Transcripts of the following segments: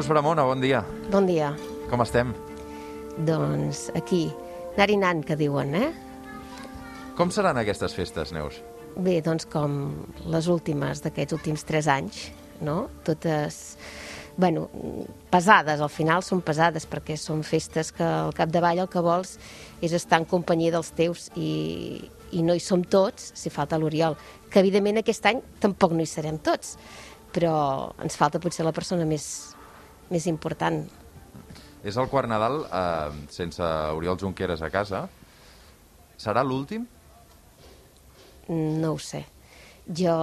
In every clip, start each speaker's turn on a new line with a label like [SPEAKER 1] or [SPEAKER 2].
[SPEAKER 1] Neus Bramona, bon dia.
[SPEAKER 2] Bon dia.
[SPEAKER 1] Com estem?
[SPEAKER 2] Doncs aquí, anant, que diuen, eh?
[SPEAKER 1] Com seran aquestes festes, Neus?
[SPEAKER 2] Bé, doncs com les últimes d'aquests últims tres anys, no? Totes, bueno, pesades, al final són pesades, perquè són festes que al capdavall el que vols és estar en companyia dels teus i, i no hi som tots, si falta l'Oriol, que evidentment aquest any tampoc no hi serem tots, però ens falta potser la persona més, més important.
[SPEAKER 1] És el quart Nadal eh, sense Oriol Junqueras a casa. Serà l'últim?
[SPEAKER 2] No ho sé. Jo,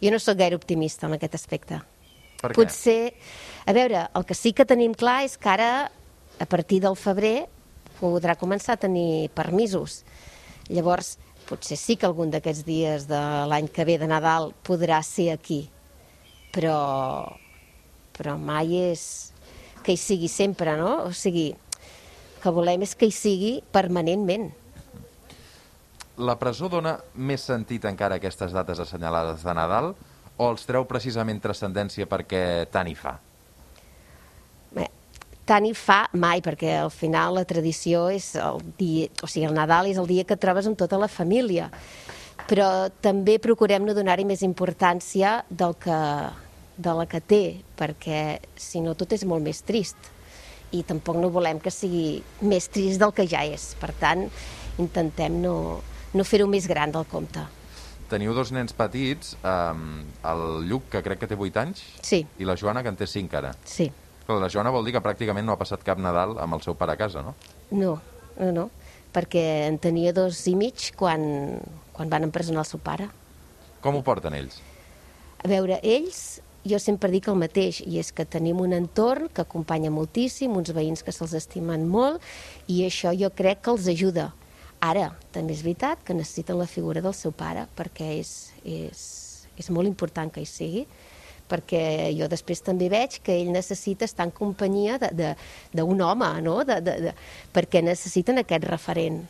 [SPEAKER 2] jo no sóc gaire optimista en aquest aspecte.
[SPEAKER 1] Per què?
[SPEAKER 2] Potser, a veure, el que sí que tenim clar és que ara, a partir del febrer, podrà començar a tenir permisos. Llavors, potser sí que algun d'aquests dies de l'any que ve de Nadal podrà ser aquí, però, però mai és que hi sigui sempre, no? O sigui, que volem és que hi sigui permanentment.
[SPEAKER 1] La presó dona més sentit encara a aquestes dates assenyalades de Nadal o els treu precisament transcendència perquè tant hi fa?
[SPEAKER 2] Bé, tant hi fa mai, perquè al final la tradició és el dia, o sigui, el Nadal és el dia que et trobes amb tota la família, però també procurem no donar-hi més importància del que, de la que té, perquè si no tot és molt més trist i tampoc no volem que sigui més trist del que ja és. Per tant, intentem no, no fer-ho més gran del compte.
[SPEAKER 1] Teniu dos nens petits, eh, el Lluc, que crec que té 8 anys,
[SPEAKER 2] Sí,
[SPEAKER 1] i la Joana, que en té 5 ara.
[SPEAKER 2] sí.
[SPEAKER 1] Però la Joana vol dir que pràcticament no ha passat cap Nadal amb el seu pare a casa, no?
[SPEAKER 2] No, no, no, perquè en tenia dos i mig quan, quan van empresonar el seu pare.
[SPEAKER 1] Com ho porten ells?
[SPEAKER 2] A veure, ells, jo sempre dic el mateix, i és que tenim un entorn que acompanya moltíssim, uns veïns que se'ls estimen molt, i això jo crec que els ajuda. Ara, també és veritat que necessiten la figura del seu pare, perquè és, és, és molt important que hi sigui, perquè jo després també veig que ell necessita estar en companyia d'un home, no? de, de, de, perquè necessiten aquest referent.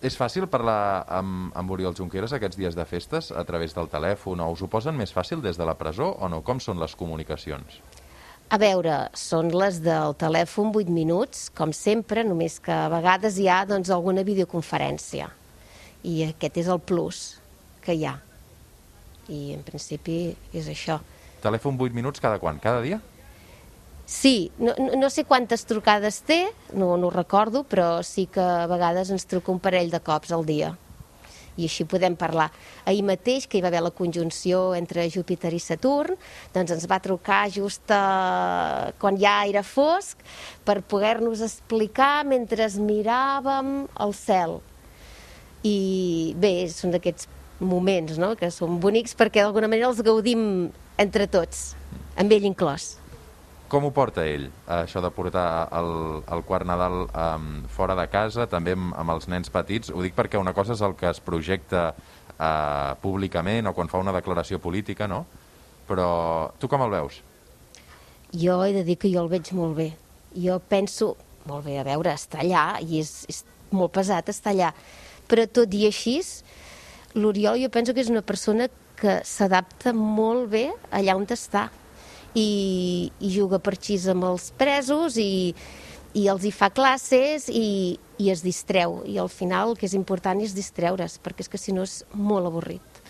[SPEAKER 1] És fàcil parlar amb, amb Oriol Junqueras aquests dies de festes a través del telèfon o us ho posen més fàcil des de la presó o no? Com són les comunicacions?
[SPEAKER 2] A veure, són les del telèfon 8 minuts, com sempre, només que a vegades hi ha doncs, alguna videoconferència. I aquest és el plus que hi ha. I en principi és això.
[SPEAKER 1] Telèfon 8 minuts cada quan? Cada dia?
[SPEAKER 2] Sí, no, no- sé quantes trucades té, no, no ho recordo, però sí que a vegades ens truca un parell de cops al dia. I així podem parlar. Ahir mateix, que hi va haver la conjunció entre Júpiter i Saturn, doncs ens va trucar just eh, quan ja era fosc per poder-nos explicar mentre miràvem el cel. I bé, són d'aquests moments no? que són bonics perquè d'alguna manera els gaudim entre tots, amb ell inclòs.
[SPEAKER 1] Com ho porta ell, això de portar el, el quart Nadal um, fora de casa, també amb, amb els nens petits? Ho dic perquè una cosa és el que es projecta uh, públicament o quan fa una declaració política, no? Però tu com el veus?
[SPEAKER 2] Jo he de dir que jo el veig molt bé. Jo penso, molt bé, a veure, està allà i és, és molt pesat estar allà, però tot i així, l'Oriol jo penso que és una persona que s'adapta molt bé allà on està i, i juga per xis amb els presos i, i els hi fa classes i, i es distreu i al final el que és important és distreure's perquè és que si no és molt avorrit.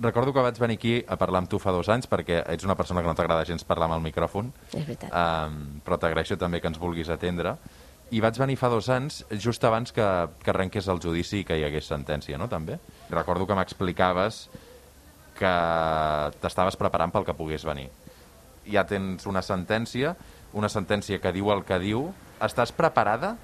[SPEAKER 1] Recordo que vaig venir aquí a parlar amb tu fa dos anys perquè ets una persona que no t'agrada gens parlar amb el micròfon,
[SPEAKER 2] És veritat.
[SPEAKER 1] um, però t'agraeixo també que ens vulguis atendre. I vaig venir fa dos anys, just abans que, que arrenqués el judici i que hi hagués sentència, no, també? Recordo que m'explicaves que t'estaves preparant pel que pogués venir. Ja tens una sentència, una sentència que diu el que diu. Estàs preparada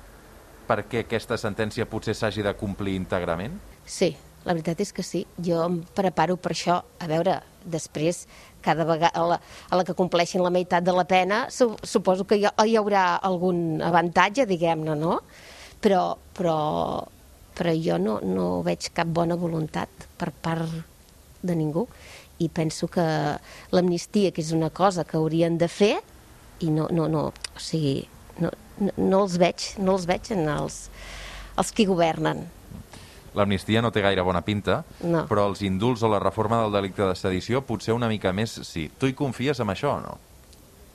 [SPEAKER 1] perquè aquesta sentència potser s'hagi de complir íntegrament?
[SPEAKER 2] Sí, la veritat és que sí. Jo em preparo per això. A veure, després, cada vegada, a la, a la que compleixin la meitat de la pena, su, suposo que hi, hi haurà algun avantatge, diguem-ne, no? Però, però, però jo no, no veig cap bona voluntat per part de ningú i penso que l'amnistia, que és una cosa que haurien de fer, i no, no, no, o sigui, no, no, no els veig, no els veig en els, els qui governen.
[SPEAKER 1] L'amnistia no té gaire bona pinta,
[SPEAKER 2] No.
[SPEAKER 1] però els indults o la reforma del delicte de sedició potser una mica més sí. Tu hi confies en això o no?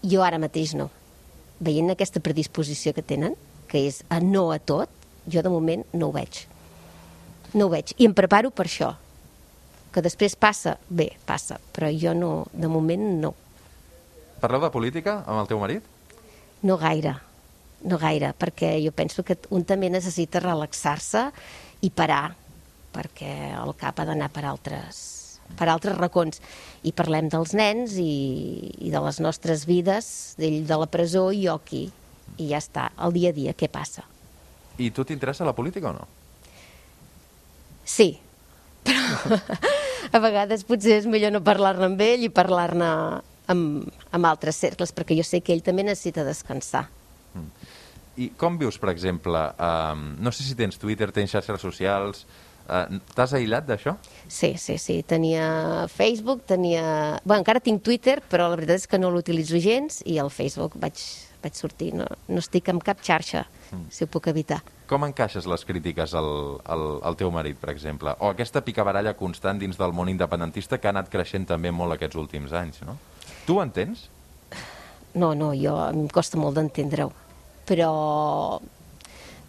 [SPEAKER 2] Jo ara mateix no. Veient aquesta predisposició que tenen, que és a no a tot, jo de moment no ho veig. No ho veig. I em preparo per això. Que després passa, bé, passa, però jo no, de moment no.
[SPEAKER 1] Parleu de política amb el teu marit?
[SPEAKER 2] No gaire, no gaire, perquè jo penso que un també necessita relaxar-se i parar, perquè el cap ha d'anar per altres, per altres racons. I parlem dels nens i, i de les nostres vides, d'ell de la presó i jo aquí. I ja està, el dia a dia, què passa?
[SPEAKER 1] I tu t'interessa la política o no?
[SPEAKER 2] Sí, però a vegades potser és millor no parlar-ne amb ell i parlar-ne amb, amb altres cercles, perquè jo sé que ell també necessita descansar.
[SPEAKER 1] I com vius, per exemple, um, no sé si tens Twitter, tens xarxes socials, uh, t'has aïllat d'això?
[SPEAKER 2] Sí, sí, sí. Tenia Facebook, tenia... Bé, encara tinc Twitter, però la veritat és que no l'utilitzo gens i al Facebook vaig, vaig sortir. No, no estic en cap xarxa, mm. si ho puc evitar.
[SPEAKER 1] Com encaixes les crítiques al, al, al teu marit, per exemple? O aquesta picabaralla constant dins del món independentista que ha anat creixent també molt aquests últims anys, no? Tu ho entens?
[SPEAKER 2] No, no, jo em costa molt d'entendre-ho. Però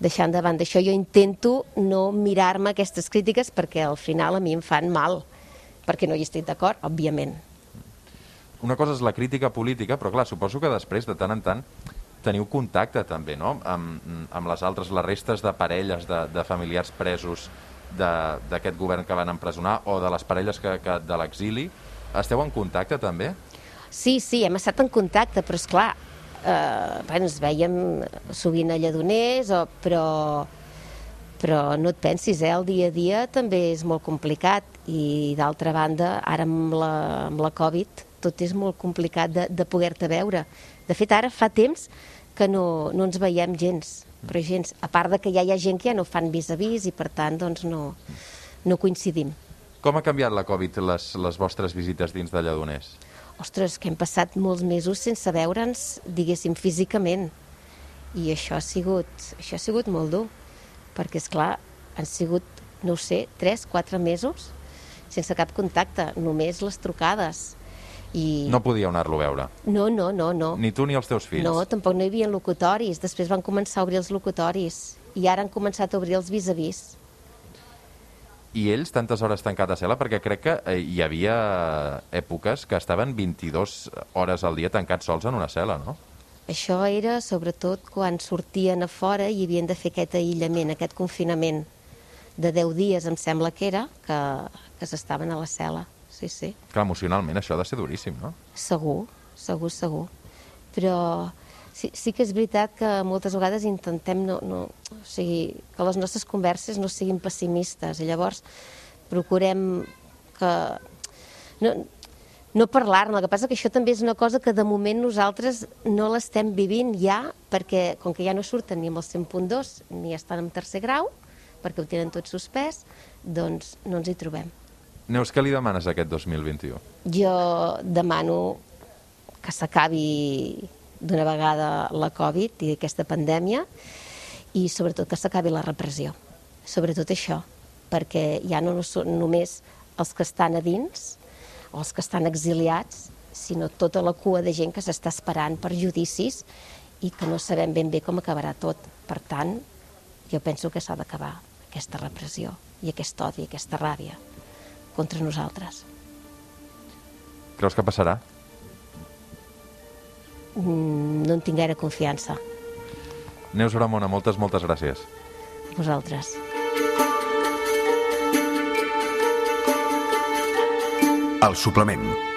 [SPEAKER 2] deixant davant d'això jo intento no mirar-me aquestes crítiques perquè al final a mi em fan mal, perquè no hi estic d'acord, òbviament.
[SPEAKER 1] Una cosa és la crítica política, però clar, suposo que després, de tant en tant, teniu contacte també, no?, amb, amb les altres, les restes de parelles, de, de familiars presos d'aquest govern que van empresonar o de les parelles que, que de l'exili. Esteu en contacte també?
[SPEAKER 2] Sí, sí, hem estat en contacte, però és clar, eh, bueno, ens veiem sovint a Lledoners, o, però, però no et pensis, eh, el dia a dia també és molt complicat i d'altra banda, ara amb la, amb la Covid tot és molt complicat de, de poder-te veure. De fet, ara fa temps que no, no ens veiem gens, però gens, a part de que ja hi ha gent que ja no fan vis a vis i per tant doncs no, no coincidim.
[SPEAKER 1] Com ha canviat la Covid les, les vostres visites dins de Lledoners?
[SPEAKER 2] ostres, que hem passat molts mesos sense veure'ns, diguéssim, físicament. I això ha sigut, això ha sigut molt dur, perquè, és clar han sigut, no sé, 3, 4 mesos sense cap contacte, només les trucades.
[SPEAKER 1] I... No podíeu anar-lo a veure?
[SPEAKER 2] No, no, no, no.
[SPEAKER 1] Ni tu ni els teus fills?
[SPEAKER 2] No, tampoc no hi havia locutoris. Després van començar a obrir els locutoris i ara han començat a obrir els vis-a-vis. -vis
[SPEAKER 1] i ells tantes hores tancat a cel·la perquè crec que eh, hi havia èpoques que estaven 22 hores al dia tancats sols en una cel·la, no?
[SPEAKER 2] Això era sobretot quan sortien a fora i havien de fer aquest aïllament, aquest confinament de 10 dies, em sembla que era, que, que s'estaven a la cel·la. Sí, sí.
[SPEAKER 1] Clar, emocionalment això ha de ser duríssim, no?
[SPEAKER 2] Segur, segur, segur. Però sí, sí que és veritat que moltes vegades intentem no, no, o sigui, que les nostres converses no siguin pessimistes i llavors procurem que no, no parlar-ne. El que passa que això també és una cosa que de moment nosaltres no l'estem vivint ja perquè com que ja no surten ni amb el 100.2 ni estan en tercer grau perquè ho tenen tot suspès, doncs no ens hi trobem.
[SPEAKER 1] Neus, què li demanes aquest 2021?
[SPEAKER 2] Jo demano que s'acabi d'una vegada la Covid i aquesta pandèmia i sobretot que s'acabi la repressió. Sobretot això, perquè ja no són només els que estan a dins els que estan exiliats, sinó tota la cua de gent que s'està esperant per judicis i que no sabem ben bé com acabarà tot. Per tant, jo penso que s'ha d'acabar aquesta repressió i aquest odi, aquesta ràbia contra nosaltres.
[SPEAKER 1] Creus que passarà?
[SPEAKER 2] Mm, no en tinc gaire confiança.
[SPEAKER 1] Neus Bramona, moltes, moltes gràcies.
[SPEAKER 2] Vosaltres.
[SPEAKER 3] El suplement.